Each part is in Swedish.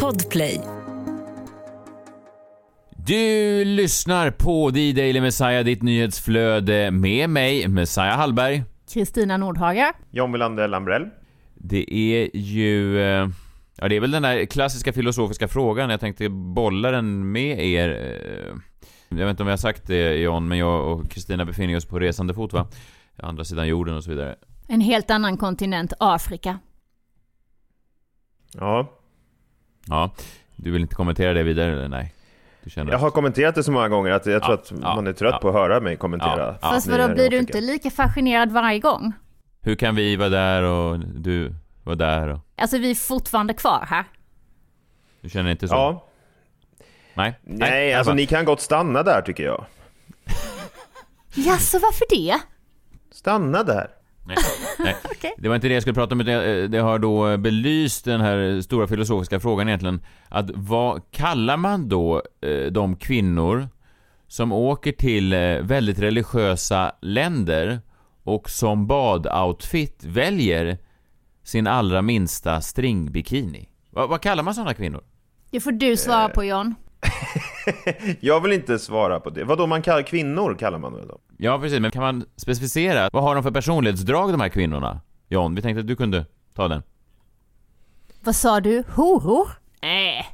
Podplay. Du lyssnar på The Daily Messiah, ditt nyhetsflöde med mig, Messiah Hallberg. Kristina Nordhaga. John Wilander Lambrell. Det är ju... eh, Ja, det är väl den där klassiska filosofiska frågan. Jag tänkte bolla den med er. eh, Jag vet inte om jag har sagt det, John, men jag och Kristina befinner oss på resande fot, va? Andra sidan jorden och så vidare. En helt annan kontinent, Afrika. Ja, Ja, du vill inte kommentera det vidare, eller nej? Jag har kommenterat det så många gånger att jag tror Ja, att ja, man är trött ja. på att höra mig kommentera. Ja, ja. Fast vadå, blir du inte lika fascinerad varje gång? Hur kan vi vara där och du vara där och... Alltså vi är fortfarande kvar här. Du känner inte så? Ja, Nej? nej, alla alltså ni kan gott stanna där tycker jag. Jaså, varför det? Stanna där. Nej, nej. Det var inte det jag skulle prata om, utan eh, det har då belyst den här stora filosofiska frågan egentligen. Att vad kallar man då eh, de kvinnor som åker till eh, väldigt religiösa länder och som badoutfit väljer sin allra minsta stringbikini? Vad, vad kallar man sådana kvinnor? Det får du svara på John. Jag vill inte svara på det. Vadå, man kallar kvinnor kallar man det då? Ja, precis, men kan man specificera? Vad har de för personlighetsdrag, de här kvinnorna? John, vi tänkte att du kunde ta den. Vad sa du? Horor? Nej.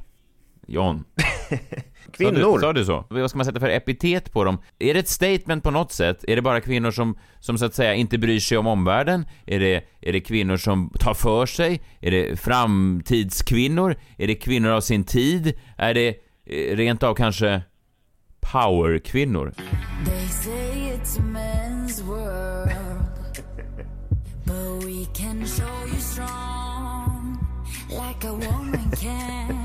John. Kvinnor? Sa du, sa du så? Vad ska man sätta för epitet på dem? Är det ett statement på något sätt? Är det bara kvinnor som, som så att säga inte bryr sig om omvärlden? Är det, är det kvinnor som tar för sig? Är det framtidskvinnor? Är det kvinnor av sin tid? Är det Eh, rent av kanske powerkvinnor? Like a woman can.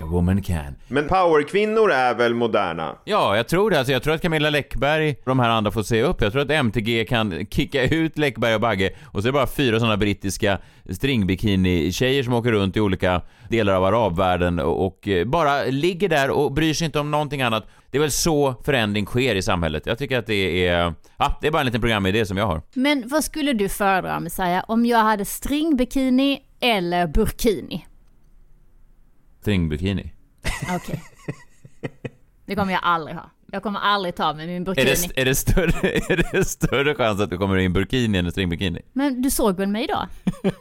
Like a woman can. Men powerkvinnor är väl moderna? Ja, jag tror det. Alltså, jag tror att Camilla Läckberg och de här andra får se upp. Jag tror att MTG kan kicka ut Läckberg och Bagge och så är det bara fyra sådana brittiska stringbikini-tjejer som åker runt i olika delar av arabvärlden och, och eh, bara ligger där och bryr sig inte om någonting annat. Det är väl så förändring sker i samhället. Jag tycker att det är... Ja, det är bara en liten programidé som jag har. Men vad skulle du föredra Messiah om jag hade stringbikini eller burkini? Stringbikini. Okej. Det kommer jag aldrig ha. Jag kommer aldrig ta med min Är burkini. det, är, det större, är det större chans att du kommer i en burkini än en stringbikini? Men du såg väl mig idag?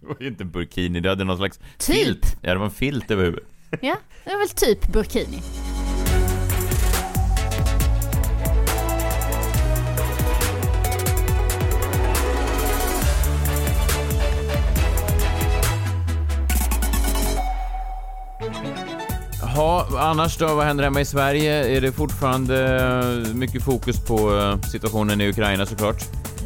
Det var ju inte en burkini, det hade någon slags Typ. filt. Ja, det var en filt över huvudet. Ja, det är väl typ burkini. Jaha, annars då, vad händer hemma i Sverige? Är det fortfarande eh, mycket fokus på eh, situationen i Ukraina såklart?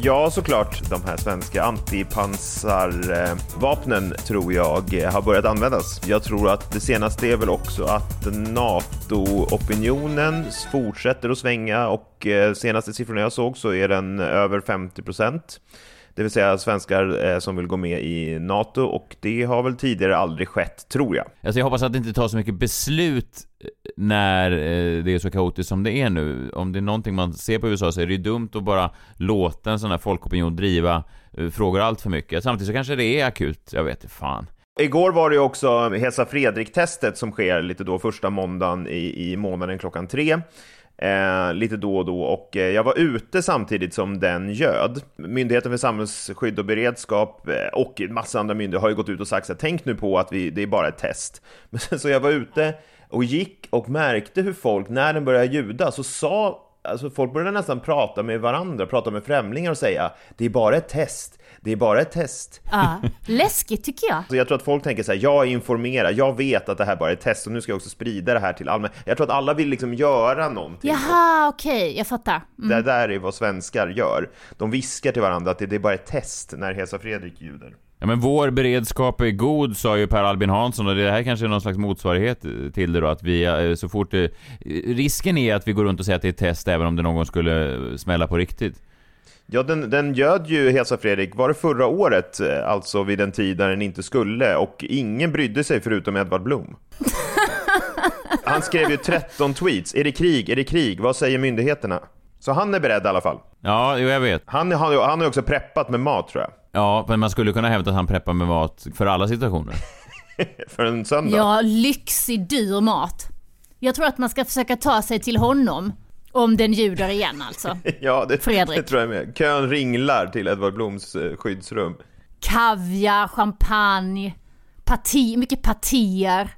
Ja, såklart. De här svenska antipansarvapnen eh, tror jag har börjat användas. Jag tror att det senaste är väl också att NATO-opinionen fortsätter att svänga och senaste siffrorna jag såg så är den över 50 procent. Det vill säga svenskar eh, som vill gå med i NATO och det har väl tidigare aldrig skett, tror jag. Alltså jag hoppas att det inte tar så mycket beslut eh, när eh, det är så kaotiskt som det är nu. Om det är någonting man ser på USA så är det ju dumt att bara låta en sån här folkopinion driva frågor allt för mycket. Samtidigt så kanske det är akut, jag vet inte fan. Igår var det ju också Hesa Fredrik-testet som sker lite då första måndagen i, i månaden klockan tre. Eh, lite då och då och eh, jag var ute samtidigt som den göd. Myndigheten för samhällsskydd och beredskap eh, och massa andra myndigheter har ju gått ut och sagt så här, tänk nu på att vi, det är bara ett test. Men så jag var ute och gick och märkte hur folk, när den började ljuda, så sa Alltså folk började nästan prata med varandra, prata med främlingar och säga det är bara ett test, det är bara ett test. Ja, läskigt tycker jag. Så jag tror att folk tänker så här, jag är informerad, jag vet att det här bara är ett test och nu ska jag också sprida det här till allmänheten. Jag tror att alla vill liksom göra någonting. Jaha, okej, jag fattar. Mm. Det där är vad svenskar gör. De viskar till varandra att det det är bara ett test när Hesa Fredrik ljuder. Ja men vår beredskap är god, sa ju Per Albin Hansson och det här kanske är någon slags motsvarighet eh, till det då, att vi eh, så fort det... Risken är att vi går runt och säger att det är ett test även om det någon gång skulle eh, smälla på riktigt. Ja, den, den göd ju Hesa Fredrik, var det förra året, eh, alltså vid en tid där den inte skulle, och ingen brydde sig förutom Edvard Blom. Han skrev ju 13 tweets, är det krig, är det krig, vad säger myndigheterna? Så han är beredd i alla fall. Ja, jo, jag vet. Han har ju han har ju också preppat med mat tror jag. Ja, men man skulle kunna hävda att han preppar med mat för alla situationer. För en söndag? Ja, lyxig, dyr mat. Jag tror att man ska försöka ta sig till honom. Om den ljuder igen alltså. Ja, det, Fredrik. det tror jag med. Kön ringlar till Edvard Bloms eh, skyddsrum. Kaviar, champagne, parti, mycket partier.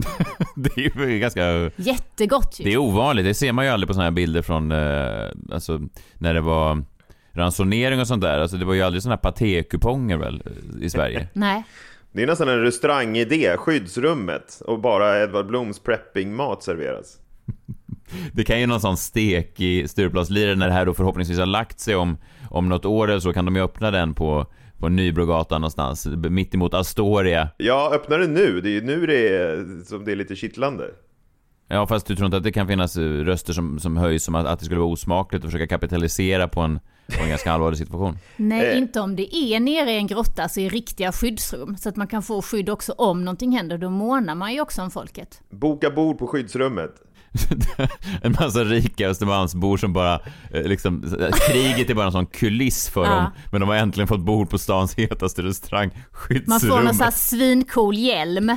Det är ju ganska... Jättegott ju. Det är ovanligt, det ser man ju aldrig på såna här bilder från, eh, alltså, när det var ransonering och sånt där. Alltså det var ju aldrig såna här patékuponger väl, i Sverige? Nej. Det är nästan en restaurangidé, skyddsrummet, och bara Edvard Bloms preppingmat serveras. Det kan ju någon sån stekig Stureplanslirare när det här då förhoppningsvis har lagt sig om, om något år eller så kan de ju öppna den på, på Nybrogatan någonstans, mitt emot Astoria. Ja, öppna det nu. Det är ju nu det är som det är lite kittlande. Ja, fast du tror inte att det kan finnas eh, röster som, som höjs som att, att det skulle vara osmakligt att försöka kapitalisera på en, på en ganska allvarlig situation? Nej, Eh. inte om det är nere i en grotta, alltså i riktiga skyddsrum. Så att man kan få skydd också om någonting händer. Då månar man ju också om folket. Boka bord på skyddsrummet. en massa rika Östermalmsbor som bara, eh, liksom, kriget är bara en sån kuliss för Ja. dem. Men de har äntligen fått bord på stans hetaste restaurang, Man skyddsrummet. får någon sån här svincool hjälm.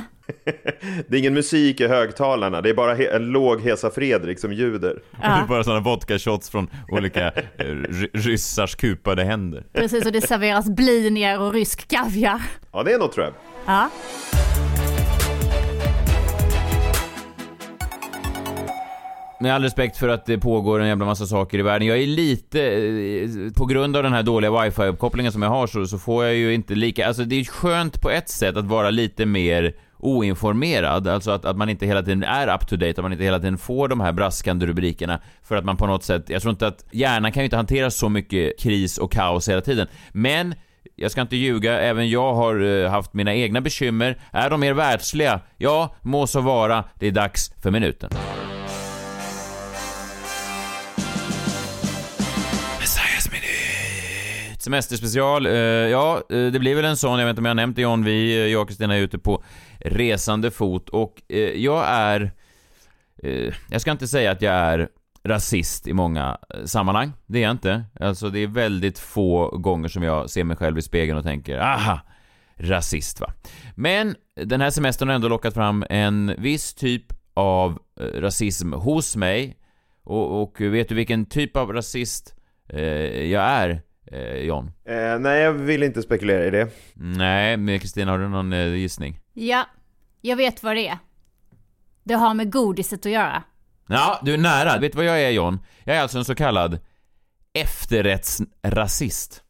Det är ingen musik i högtalarna, det är bara en låg Hesa Fredrik som ljuder. Det är bara såna vodka-shots från olika eh, ry- ryssars kupade händer. Precis, och det serveras blinier och rysk kaviar. Ja, det är något tror jag. Ja. Med all respekt för att det pågår en jävla massa saker i världen. Jag är lite, eh, på grund av den här dåliga wifi-uppkopplingen som jag har så, så får jag ju inte lika, alltså det är skönt på ett sätt att vara lite mer oinformerad, alltså att, att man inte hela tiden är up to date, att man inte hela tiden får de här braskande rubrikerna för att man på något sätt, jag tror inte att hjärnan kan ju inte hantera så mycket kris och kaos hela tiden. Men jag ska inte ljuga, även jag har eh, haft mina egna bekymmer. Är de mer världsliga? Ja, må så vara. Det är dags för minuten. Semesterspecial. Eh, ja, eh, det blir väl en sån. Jag vet inte om jag har nämnt det John. Vi, eh, jag och Kristina är ute på resande fot och jag är... Jag ska inte säga att jag är rasist i många sammanhang. Det är jag inte. Alltså det är väldigt få gånger som jag ser mig själv i spegeln och tänker aha, rasist va. Men den här semestern har ändå lockat fram en viss typ av rasism hos mig. Och, och vet du vilken typ av rasist jag är, eh, John? Eh, nej, jag vill inte spekulera i det. Nej, men Kristina, har du någon eh, gissning? ja, jag vet vad det är. Det har med godiset att göra. Ja, du är nära. Vet du vad jag är, John? Jag är alltså en så kallad efterrättsrasist.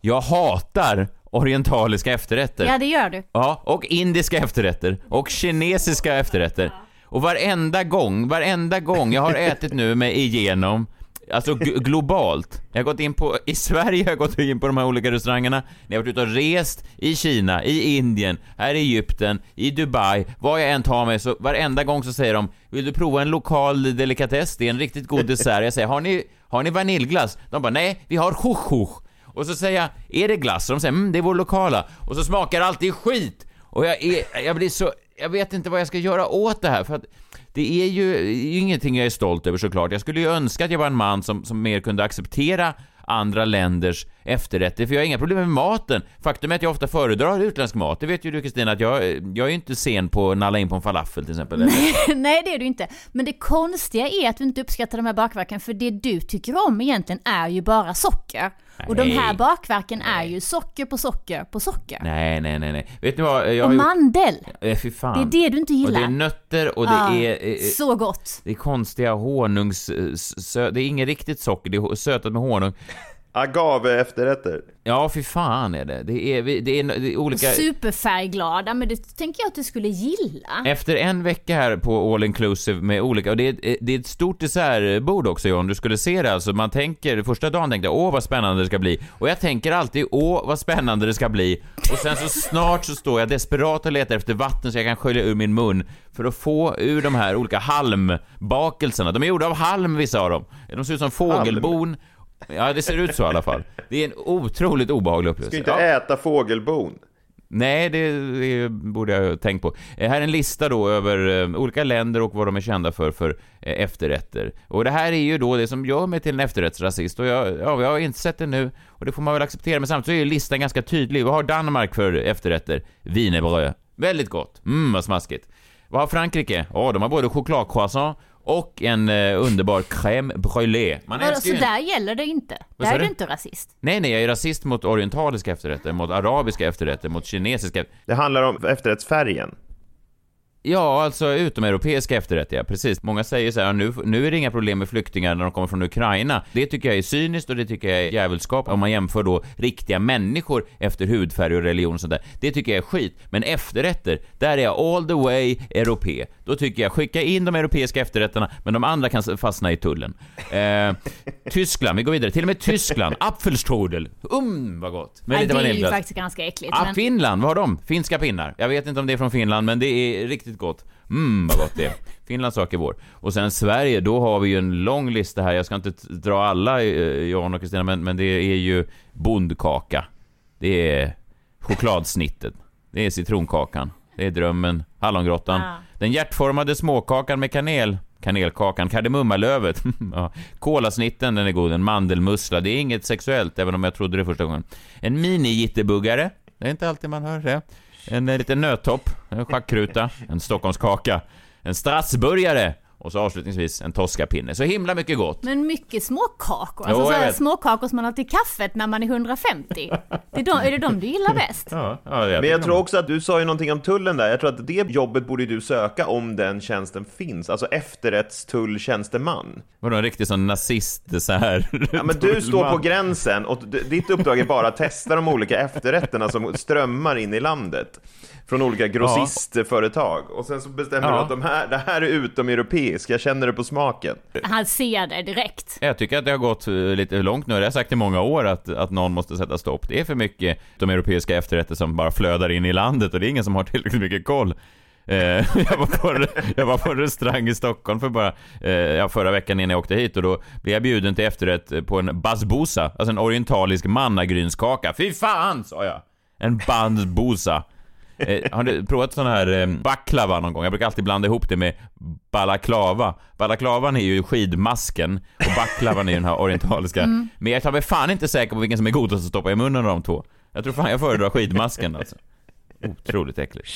Jag hatar orientaliska efterrätter. Ja, det gör du. Ja, och indiska efterrätter och kinesiska efterrätter. Och varenda gång, varenda gång jag har ätit nu mig igenom Alltså globalt. Jag har gått in på, i Sverige har jag gått in på de här olika restaurangerna, när jag har varit ute och rest, i Kina, i Indien, här i Egypten, i Dubai, var jag än tar mig så varenda gång så säger de Vill du prova en lokal delikatess? Det är en riktigt god dessert. Jag säger, har ni, har ni vaniljglass? De bara, nej, vi har chuchuch. Och så säger jag, är det glass? Och de säger, mm, det är vår lokala. Och så smakar det alltid skit. Och jag, är, jag blir så, jag vet inte vad jag ska göra åt det här för att det är ju ingenting jag är stolt över såklart. Jag skulle ju önska att jag var en man som, som mer kunde acceptera andra länders efterrätter, för jag har inga problem med maten. Faktum är att jag ofta föredrar utländsk mat. Det vet ju du Kristina, att jag, jag är ju inte sen på att nalla in på en falafel till exempel. Nej, det är du inte. Men det konstiga är att du inte uppskattar de här bakverken, för det du tycker om egentligen är ju bara socker. Och de här Nej. bakverken är ju socker på socker på socker. Nej, nej, nej, nej. Vet ni vad? Jag Och gjort... mandel. Eh, fy fan. Det är det du inte Och gillar. det är nötter och det Ja, är... eh, eh, Så gott. Det är konstiga honungs... eh, Sö- det är inget riktigt socker, det är sötat med honung. Agave efterrätter. Ja, fy fan är det. Det är, det är, det är olika... Superfärgglada, men det tänker jag att du skulle gilla. Efter en vecka här på All Inclusive med olika, och det är, det är ett stort dessertbord också John, du skulle se det alltså, man tänker, första dagen tänkte jag åh vad spännande det ska bli, och jag tänker alltid åh vad spännande det ska bli, och sen så snart så står jag desperat och letar efter vatten så jag kan skölja ur min mun för att få ur de här olika halmbakelserna, de är gjorda av halm vissa av dem, de ser ut som fågelbon, ja det ser ut så i alla fall. Det är en otroligt obehaglig Ska upplevelse. inte Ja. äta fågelbon. Nej, det, det borde jag ha tänkt på. Eh, här är en lista då över eh, olika länder och vad de är kända för, för eh, efterrätter. Och det här är ju då det som gör mig till en efterrättsrasist och jag, ja, jag har insett det nu och det får man väl acceptera. Men samtidigt så är ju listan ganska tydlig. Vad har Danmark för efterrätter? Wienerbröd. Väldigt gott. Mm, vad smaskigt. Vad har Frankrike? Ja, de har både chokladcroissant och en eh, underbar crème brûlée. Man Vadå, älskar så ju... där gäller det inte? Vad Där sa är du du? inte rasist. Nej, nej, jag är rasist mot orientaliska efterrätter, mot arabiska efterrätter, mot kinesiska... Det handlar om efterrättsfärgen. Ja, alltså utomeuropeiska efterrätter, ja, precis. Många säger så här, nu, nu är det inga problem med flyktingar när de kommer från Ukraina. Det tycker jag är cyniskt och det tycker jag är djävulskap om man jämför då riktiga människor efter hudfärg och religion och sånt där. Det tycker jag är skit. Men efterrätter, där är jag all the way europé. Då tycker jag, skicka in de europeiska efterrätterna, men de andra kan fastna i tullen. Eh, Tyskland, vi går vidare. Till och med Tyskland, Apfelstrudel. Um, vad gott. Med lite det är ju faktiskt ganska äckligt. Ah, men... Finland, vad har de? Finska pinnar. Jag vet inte om det är från Finland, men det är riktigt gott. Mm, vad gott det är. Finlands sak är vår. Och sen Sverige, då har vi ju en lång lista här. Jag ska inte dra alla, eh, Jan och Kristina, men, men det är ju bondkaka. Det är chokladsnittet. Det är citronkakan. Det är drömmen, hallongrottan. Ah. Den hjärtformade småkakan med kanel. Kanelkakan, kardemummalövet, ja. kolasnitten, den är god, en mandelmussla, det är inget sexuellt, även om jag trodde det första gången. En mini-jitterbuggare, det är inte alltid man hör det. En eh, liten nöttopp, en schackruta, en stockholmskaka, en strassburgare och så avslutningsvis en toskapinne. Så himla mycket gott. Men mycket småkakor. Jo, Alltså sådana vet. småkakor som man har till kaffet när man är 150. Det är, de, är det de du gillar bäst? Ja, ja, jag Men jag tror också att du sa ju någonting om tullen där. Jag tror att det jobbet borde du söka om den tjänsten finns. Alltså efterrättstulltjänsteman. Vadå, en riktig sån nazist så här. Ja, men du står på gränsen och ditt uppdrag är bara att testa de olika efterrätterna som strömmar in i landet. Från olika grossistföretag. Och sen så bestämmer Ja. du att de här, det här är utomeuropeisk, jag känner det på smaken. Han ser det direkt. Jag tycker att det har gått eh, lite långt nu. Det har jag sagt i många år att, att någon måste sätta stopp. Det är för mycket de europeiska efterrätter som bara flödar in i landet och det är ingen som har tillräckligt mycket koll. Eh, jag, var på, en- jag var på en restaurang i Stockholm för bara, eh, ja, förra veckan innan jag åkte hit och då blev jag bjuden till efterrätt på en basbousa, alltså en orientalisk mannagrynskaka. Fy fan, sa jag! En basbousa. Eh, har du provat sån här eh, baklava någon gång? Jag brukar alltid blanda ihop det med balaklava. Balaklavan är ju skidmasken och baklavan är ju den här orientaliska. Men jag mig fan inte säker på vilken som är godast att stoppa i munnen av de två. Jag tror fan jag föredrar skidmasken alltså. Otroligt äckligt.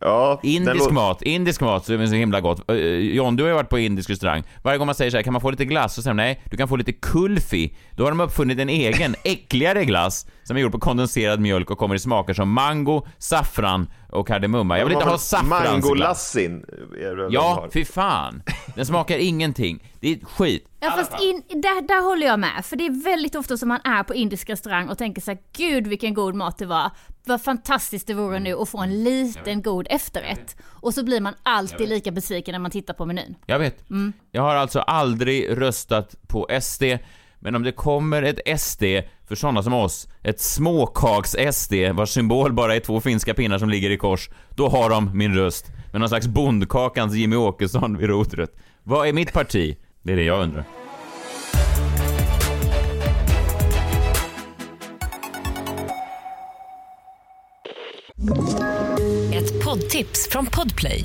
Ja, Indisk mat, indisk mat så är det så himla gott. Eh, John, du har ju varit på indisk restaurang. Varje gång man säger så här, kan man få lite glass? Så säger nej, du kan få lite kulfi. Då har de uppfunnit en egen, äckligare glass som är gjord på kondenserad mjölk och kommer i smaker som mango, saffran och kardemumma. Jag vill inte ha saffransglass. Mangolassin. Ja, fy fan. Den smakar ingenting. Det är skit. Ja fast in, där, där håller jag med, för det är väldigt ofta som man är på indisk restaurang och tänker så här, gud vilken god mat det var. Vad fantastiskt det vore nu att få en liten god efterrätt. Och så blir man alltid lika besviken när man tittar på menyn. Jag vet. Jag har alltså aldrig röstat på SD, men om det kommer ett SD för sådana som oss, ett småkaks-SD vars symbol bara är två finska pinnar som ligger i kors, då har de min röst. Med någon slags bondkakans Jimmy Åkesson vid rodret. Vad är mitt parti? Det är det jag undrar. Ett poddtips från Podplay.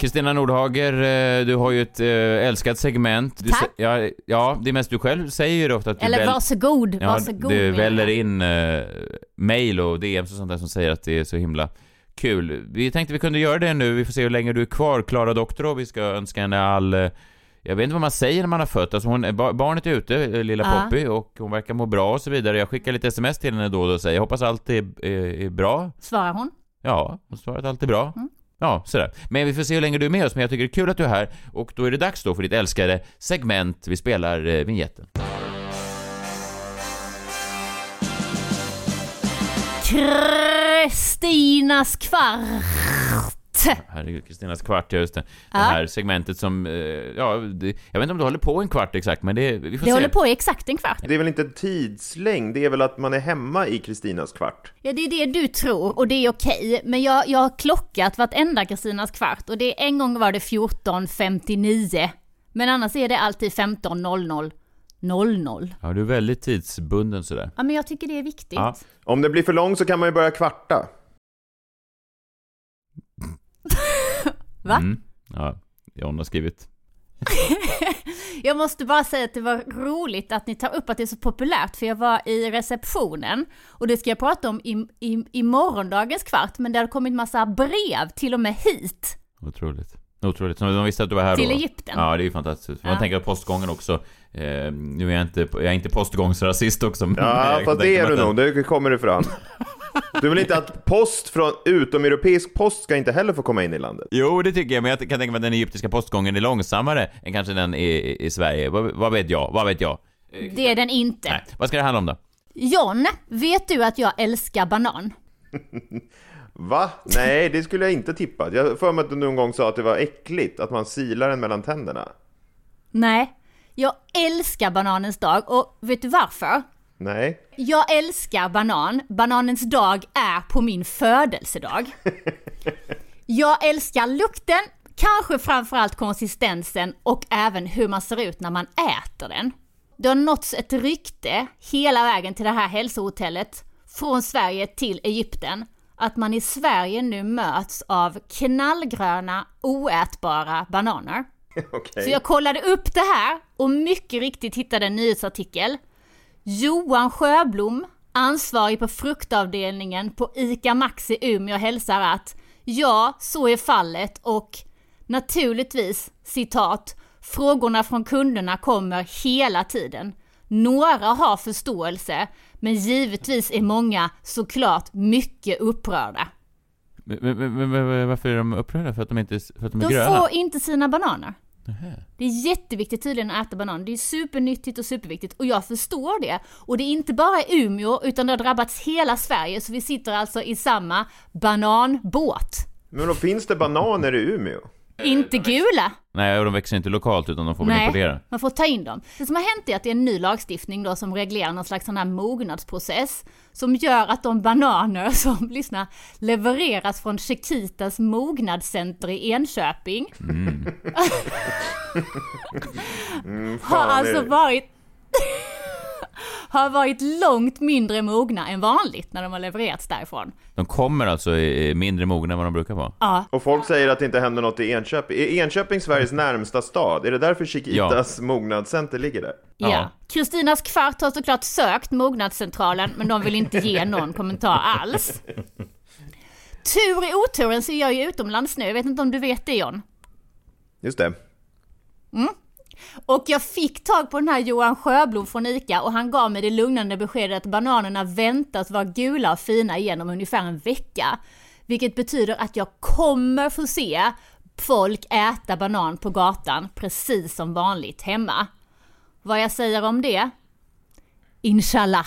Kristina Nordhager, eh, du har ju ett eh, älskat segment. Du, Tack. ja, ja, det är mest du själv säger ju ofta att du Eller väl- varsågod, Ja, varsågod. menar väller in eh, mail och DMs och sånt där som säger att det är så himla kul. Vi tänkte vi kunde göra det nu, vi får se hur länge du är kvar, Klara Doktorov. Vi ska önska henne all... eh, Jag vet inte vad man säger när man har fött. Alltså hon, barnet är ute, lilla Ja. Poppy, och hon verkar må bra och så vidare. Jag skickar lite sms till henne då och då och säger jag hoppas allt är, är, är bra. Svarar hon? Ja, hon svarar att allt är bra. Mm. Ja, sådär. Men vi får se hur länge du är med oss, men jag tycker det är kul att du är här och då är det dags då för ditt älskade segment. Vi spelar eh, vignetten. Kristinas kvart. Herregud, Kristinas kvart, ja just det. Det här segmentet som, eh, ja, det, jag vet inte om det håller på en kvart exakt, men det, vi får Det se. håller på i exakt en kvart. Det är väl inte en tidslängd, det är väl att man är hemma i Kristinas kvart. Ja, det är det du tror och det är okej. Men jag, jag har klockat vartenda Kristinas kvart och det en gång var det 14.59. Men annars är det alltid 15.00. 00. Ja, du är väldigt tidsbunden sådär. Ja, men jag tycker det är viktigt. Ja. Om det blir för lång så kan man ju börja kvarta. Va? Mm. Ja, John har skrivit. Jag måste bara säga att det var roligt att ni tar upp att det är så populärt, för jag var i receptionen och det ska jag prata om i, i, i morgondagens kvart, men det har kommit massa brev, till och med hit. Otroligt. Otroligt. De visste att du var här Till då? Egypten. Ja, det är ju fantastiskt. Man Ja. tänker på postgången också. Eh, nu är jag inte, jag är inte postgångsrasist också. men Ja, fast det är du nog, det kommer det fram. Du vill inte att post från utomeuropeisk post ska inte heller få komma in i landet? Jo, det tycker jag, men jag kan tänka mig att den egyptiska postgången är långsammare än kanske den i, i, Sverige. Vad, vad vet jag? Vad vet jag? Det är den inte. Nej. Vad ska det handla om då? John, vet du att jag älskar banan? Va? Nej, det skulle jag inte tippa. Jag har för mig att du någon gång sa att det var äckligt att man silar den mellan tänderna. Nej, jag älskar bananens dag och vet du varför? Nej. Jag älskar banan. Bananens dag är på min födelsedag. Jag älskar lukten, kanske framförallt konsistensen och även hur man ser ut när man äter den. Det har nåtts ett rykte hela vägen till det här hälsohotellet från Sverige till Egypten att man i Sverige nu möts av knallgröna oätbara bananer. Okej. Så jag kollade upp det här och mycket riktigt hittade en nyhetsartikel. Johan Sjöblom, ansvarig på fruktavdelningen på ICA Maxi Umeå hälsar att ja, så är fallet och naturligtvis, citat, frågorna från kunderna kommer hela tiden. Några har förståelse, men givetvis är många såklart mycket upprörda. Men, men, men, varför är de upprörda? För att de, inte, för att de är De gröna? får inte sina bananer. Det är jätteviktigt tydligen att äta banan. Det är supernyttigt och superviktigt och jag förstår det. Och det är inte bara i Umeå utan det har drabbats hela Sverige så vi sitter alltså i samma bananbåt. Men då finns det bananer i Umeå? Inte gula! Nej, och de växer inte lokalt utan de får väl importera. man får ta in dem. Det som har hänt är att det är en ny lagstiftning då som reglerar någon slags sån här mognadsprocess som gör att de bananer som, lyssna, levereras från Chiquitas mognadscenter i Enköping. Har fan, alltså är det- varit har varit långt mindre mogna än vanligt när de har levererats därifrån. De kommer alltså mindre mogna än vad de brukar vara. Ja, Och folk säger att det inte händer något i Enköping. Är Enköping Sveriges närmsta stad? Är det därför Chiquitas mognadscenter ligger där? Ja. ja. Kristinas kvart har såklart sökt mognadscentralen men de vill inte ge någon kommentar alls. Tur i oturen så är jag ju utomlands nu, jag vet inte om du vet det John? Just det. Och jag fick tag på den här Johan Sjöblom från ICA och han gav mig det lugnande beskedet att bananerna väntas vara gula och fina igenom ungefär en vecka. Vilket betyder att jag kommer få se folk äta banan på gatan precis som vanligt hemma. Vad jag säger om det? Inshallah.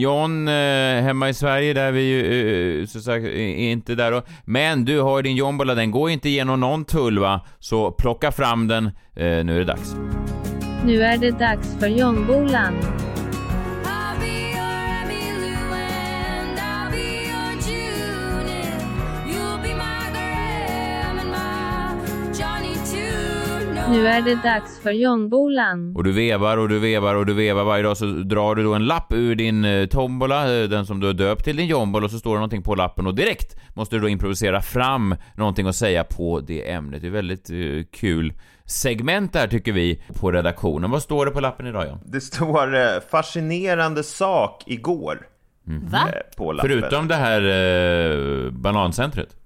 John, eh, hemma i Sverige där vi ju eh, eh så sagt är inte där och, Men du har din jombola, den går inte igenom någon tull va? Så plocka fram den, eh, nu är det dags. Nu är det dags för Jombolan. Nu är det dags för Jombolan. Och du vevar och du vevar och du vevar varje dag så drar du då en lapp ur din eh, tombola, eh, den som du har döpt till din jombola och så står det någonting på lappen och direkt måste du då improvisera fram någonting att säga på det ämnet. Det är väldigt eh, kul segment där tycker vi på redaktionen. Vad står det på lappen idag John? Det står fascinerande sak igår Va? på lappen. Förutom det här eh, banancentret?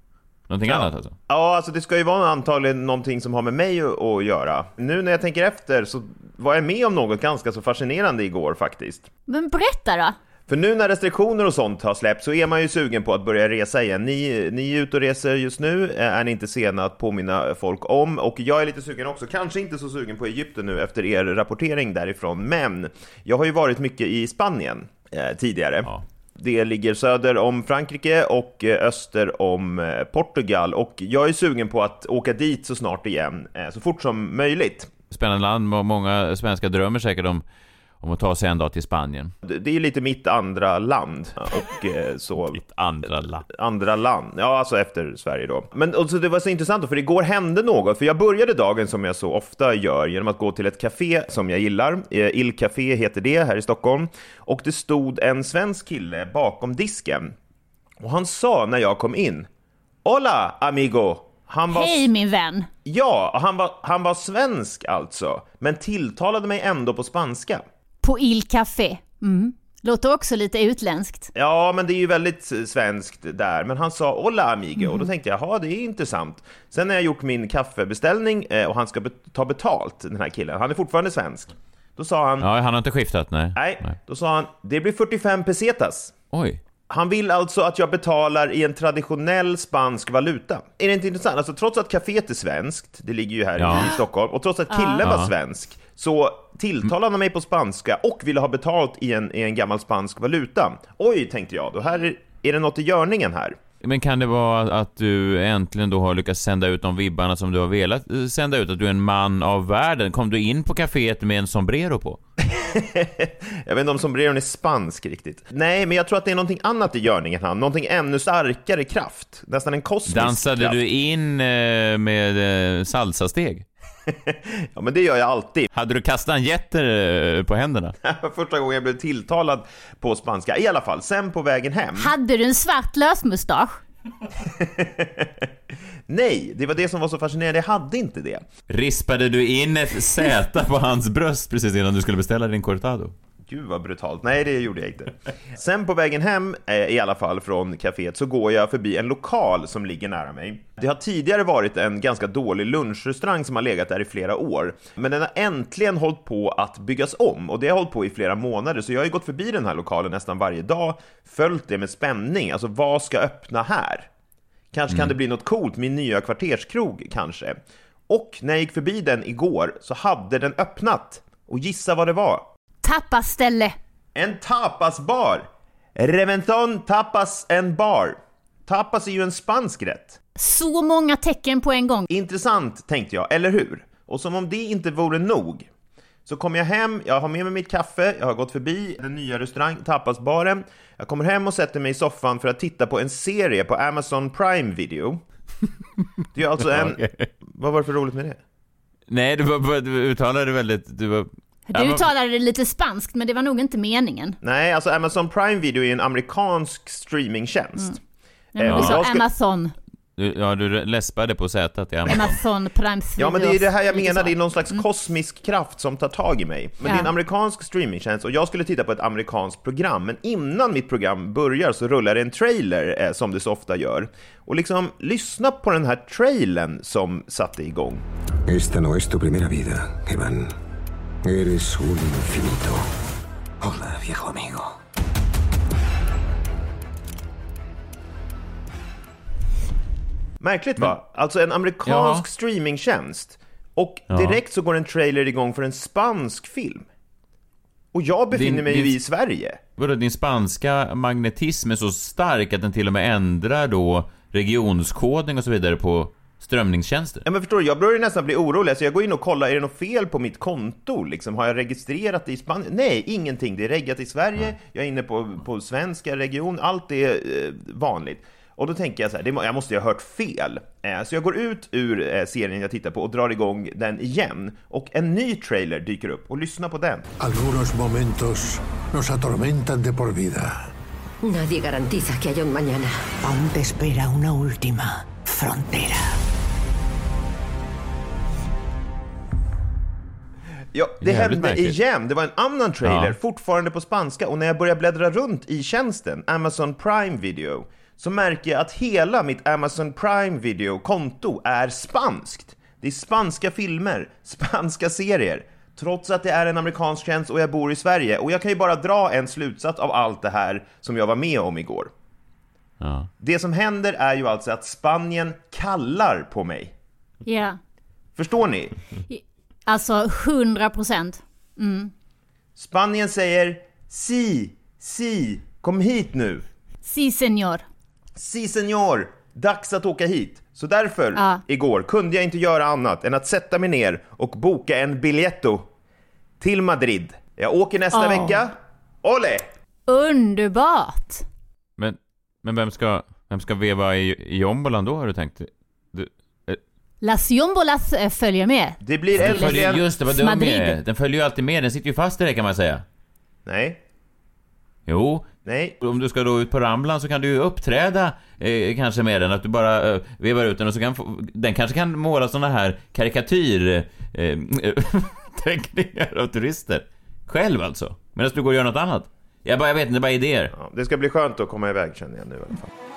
Någonting annat alltså? Ja, alltså det ska ju vara antagligen någonting som har med mig att att göra. Nu när jag tänker efter så var jag med om något ganska så fascinerande igår faktiskt. Men berätta då. För nu när restriktioner och sånt har släppt så är man ju sugen på att börja resa igen. Ni, ni är ute och reser just nu, eh, är ni inte sena att påminna folk om. Och jag är lite sugen också, kanske inte så sugen på Egypten nu efter er rapportering därifrån, men jag har ju varit mycket i Spanien eh, tidigare. Ja. Det ligger söder om Frankrike och eh, öster om eh, Portugal och jag är sugen på att åka dit så snart igen, eh, så fort som möjligt. Spännande land, många svenskar drömmer säkert om, om att ta sig en dag till Spanien. Det är lite mitt andra land och eh, så. Ditt andra land. andra land, ja alltså efter Sverige då. Men och så det var så intressant då, för igår hände något, för jag började dagen som jag så ofta gör genom att gå till ett café som jag gillar. Eh, Il Café heter det här i Stockholm. Och det stod en svensk kille bakom disken. Och han sa när jag kom in, Hola amigo! Han var, Hej min vän. Ja, han var, han var svensk alltså, men tilltalade mig ändå på spanska. På Il Café. Mm. Låter också lite utländskt. Ja, men det är ju väldigt eh, svenskt där. Men han sa hola amigo och då tänkte jag, jaha, det är intressant. Sen när jag gjort min kaffebeställning eh, och han ska ta betalt, den här killen, han är fortfarande svensk. Då sa han, Ja, han har inte skiftat, nej. nej, då sa han, det blir 45 pesetas. Oj. Han vill alltså att jag betalar i en traditionell spansk valuta. Är det inte intressant? Alltså trots att kaféet är svenskt, det ligger ju här Ja. i Stockholm, och trots att killen var Ja. svensk, så tilltalade han mig på spanska och ville ha betalt i en, i en gammal spansk valuta. Oj, tänkte jag, då här är, det något i görningen här. Men kan det vara att du äntligen då har lyckats sända ut de vibbarna som du har velat eh, sända ut? Att du är en man av världen? Kom du in på kaféet med en sombrero på? Jag vet inte om sombreron är spansk riktigt. Nej, men jag tror att det är någonting annat i görningen han, någonting ännu starkare kraft. Nästan en kosmisk Dansade kraft. du in eh, med eh, salsasteg? Ja, men det gör jag alltid. Hade du kastanjetter eh, på händerna? Första gången jag blev tilltalad på spanska. I alla fall, sen på vägen hem. Hade du en svart lösmustasch? Nej, det var det som var så fascinerande. Jag hade inte det. Rispade du in ett Z på hans bröst precis innan du skulle beställa din cortado? Gud vad brutalt. Nej, det gjorde jag inte. Sen på vägen hem, eh, i alla fall från kaféet, så går jag förbi en lokal som ligger nära mig. Det har tidigare varit en ganska dålig lunchrestaurang som har legat där i flera år. Men den har äntligen hållit på att byggas om och det har hållit på i flera månader. Så jag har ju gått förbi den här lokalen nästan varje dag, följt det med spänning. Alltså, vad ska öppna här? Kanske kan det bli något coolt, min nya kvarterskrog kanske. Och när jag gick förbi den igår så hade den öppnat. Och gissa vad det var? Tappaställe. En tapasbar! Reventon tapas en bar. Tapas är ju en spansk rätt. Så många tecken på en gång. Intressant, tänkte jag, eller hur? Och som om det inte vore nog, så kommer jag hem, jag har med mig mitt kaffe, jag har gått förbi den nya restaurang, tapasbaren. Jag kommer hem och sätter mig i soffan för att titta på en serie på Amazon Prime Video. Det är alltså en... Vad var det för roligt med det? Nej, du, var, du uttalade väldigt... Du var... Du uttalade det lite spanskt, men det var nog inte meningen. Nej, alltså Amazon Prime Video är en amerikansk streamingtjänst. Nej, men Eh, du sa ska- Amazon. Du, ja, du läspade på Z i Amazon. Amazon Prime Ja, men det är det här jag menar, det är någon slags kosmisk kraft som tar tag i mig. Men det är en Ja. amerikansk streamingtjänst och jag skulle titta på ett amerikanskt program, men innan mitt program börjar så rullar det en trailer, eh, som det så ofta gör. Och liksom, lyssna på den här trailern som satte igång. Esta no es tu primera vida, Evan. Eres un infinito. Hola, viejo amigo. Märkligt va? Alltså en amerikansk Ja. streamingtjänst. Och Ja. direkt så går en trailer igång för en spansk film. Och jag befinner Din- mig din- ju i Sverige. Vadå, din spanska magnetism är så stark att den till och med ändrar då regionskodning och så vidare på strömningstjänster? Ja, men förstår du, jag börjar ju nästan bli orolig. Så jag går in och kollar, är det något fel på mitt konto? Liksom, har jag registrerat det i Spanien? Nej, ingenting. Det är reggat i Sverige, jag är inne på, på svenska region, allt är eh, vanligt. Och då tänker jag så här, det må, jag måste ju ha hört fel. Eh, så jag går ut ur eh, serien jag tittar på och drar igång den igen. Och en ny trailer dyker upp, och lyssna på den. Algunos momentos nos atormentan de por vida. Nadie garantiza que haya un mañana. Aún te espera una última frontera. Ja, det Jävligt hände märkligt. igen. Det var en annan trailer, Ja. fortfarande på spanska. Och när jag börjar bläddra runt i tjänsten, Amazon Prime Video, så märker jag att hela mitt Amazon Prime Video-konto är spanskt. Det är spanska filmer, spanska serier. Trots att det är en amerikansk tjänst och jag bor i Sverige. Och jag kan ju bara dra en slutsats av allt det här som jag var med om igår. Ja. Det som händer är ju alltså att Spanien kallar på mig. Ja. Förstår ni? Alltså 100 procent. Mm. Spanien säger si, si, kom hit nu. Si senor. Si senor, dags att åka hit. Så därför, Ja. igår, kunde jag inte göra annat än att sätta mig ner och boka en biljetto till Madrid. Jag åker nästa Ja. vecka. Ole! Underbart! Men, men vem ska, vem ska veva i, i jombolan då har du tänkt? Eh, Las Jombolas eh, följer med. Det blir den följer, äntligen... just det, vad dum är. Den följer ju alltid med, den sitter ju fast i det kan man säga. Nej, Jo, nej. om du ska då ut på Ramblan så kan du ju uppträda eh, kanske med den, att du bara eh, vevar ut den och så kan få, den kanske kan måla såna här karikatyr eh, teckningar av turister. Själv alltså, medan du går och gör något annat. Jag bara, jag vet inte, det är bara idéer. Ja, det ska bli skönt att komma iväg känner jag nu i alla fall.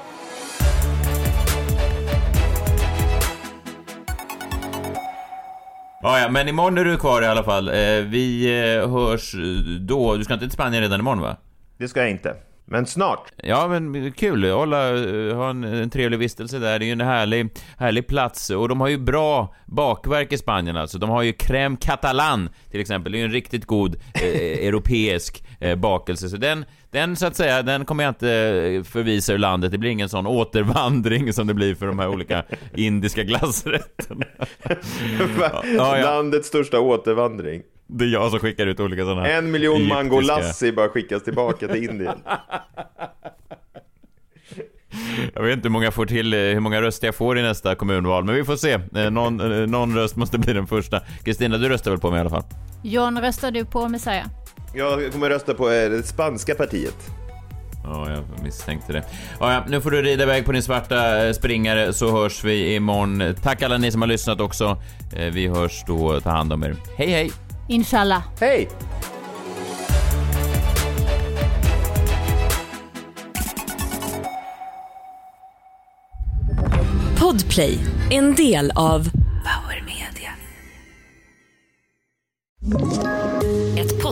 Ja, ja, men imorgon är du kvar i alla fall. Eh, vi eh, hörs då. Du ska inte till Spanien redan imorgon va? Det ska jag inte. Men snart. Ja, men kul. Hålla, eh, ha en, en trevlig vistelse där. Det är ju en härlig, härlig plats. Och de har ju bra bakverk i Spanien alltså. De har ju crème catalan till exempel. Det är ju en riktigt god eh, europeisk eh, bakelse. Så den, den så att säga, den kommer jag inte eh, förvisa ur landet. Det blir ingen sån återvandring som det blir för de här olika indiska glassrätterna. Ja, ja. Landets största återvandring. Det är jag som skickar ut olika sådana En miljon egyptiska- mango lassi bara skickas tillbaka till Indien. Jag vet inte hur många, får till, eh, hur många röster jag får i nästa kommunval, men vi får se. Eh, Någon, eh, någon röst måste bli den första. Kristina, du röstar väl på mig i alla fall? John, röstar du på Messiah? Jag kommer rösta på det spanska partiet. Ja, jag misstänkte det. Ja, ja, nu får du rida iväg på din svarta springare så hörs vi imorgon. Tack alla ni som har lyssnat också. Vi hörs då. Ta hand om er. Hej, hej! Inshallah. Hej! Podplay, en del av Power Media.